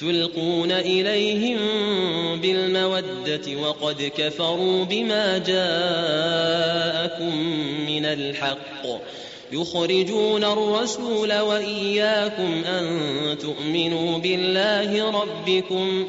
تلقون إليهم بالمودة وقد كفروا بما جاءكم من الحق. يخرجون الرسول وإياكم أن تؤمنوا بالله ربكم.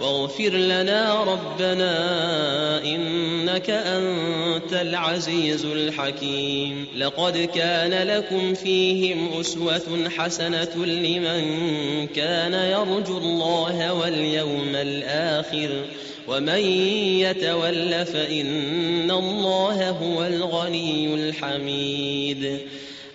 واغفر لنا ربنا إنك أنت العزيز الحكيم. لقد كان لكم فيهم أسوة حسنة لمن كان يرجو الله واليوم الآخر. ومن يتول فإن الله هو الغني الحميد.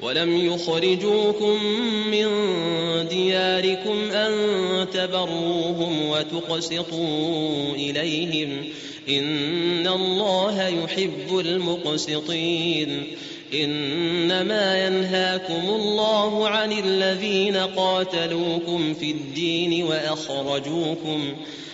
ولم يخرجوكم من دياركم أن تبروهم وتقسطوا إليهم إن الله يحب المقسطين إنما ينهاكم الله عن الذين قاتلوكم في الدين وأخرجوكم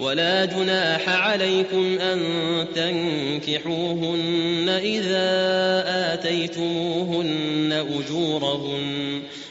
ولا جناح عليكم أن تنكحوهن إذا آتيتموهن أجورهن.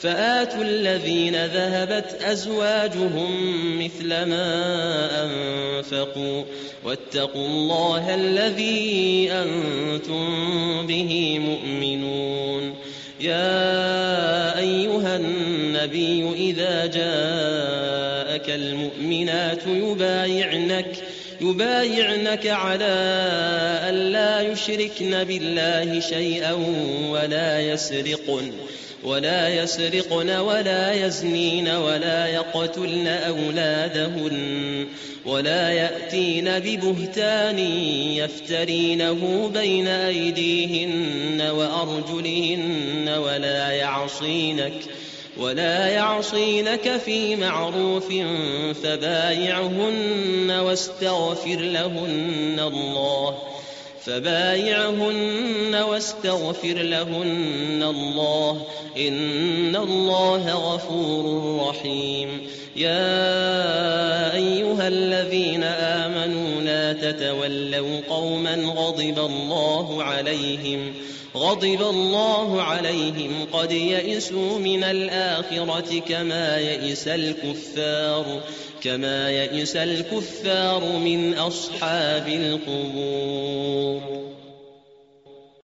فآتوا الذين ذهبت أزواجهم مثل ما أنفقوا واتقوا الله الذي أنتم به مؤمنون. يا أيها النبي إذا جاءك المؤمنات يبايعنك يبايعنك على أن لا يشركن بالله شيئا ولا يسرقن. ولا يسرقن ولا يزنين ولا يقتلن أولادهن ولا يأتين ببهتان يفترينه بين أيديهن وأرجلهن ولا يعصينك ولا يعصينك في معروف فبايعهن واستغفر لهن الله فبايعهن واستغفر لهن الله. إن الله غفور رحيم. يا أيها الذين آمنوا لا تتولوا قوما غضب الله عليهم. غضب الله عليهم قد يئسوا من الآخرة كما يئس الكفار كما يئس الكفار من أصحاب القبور.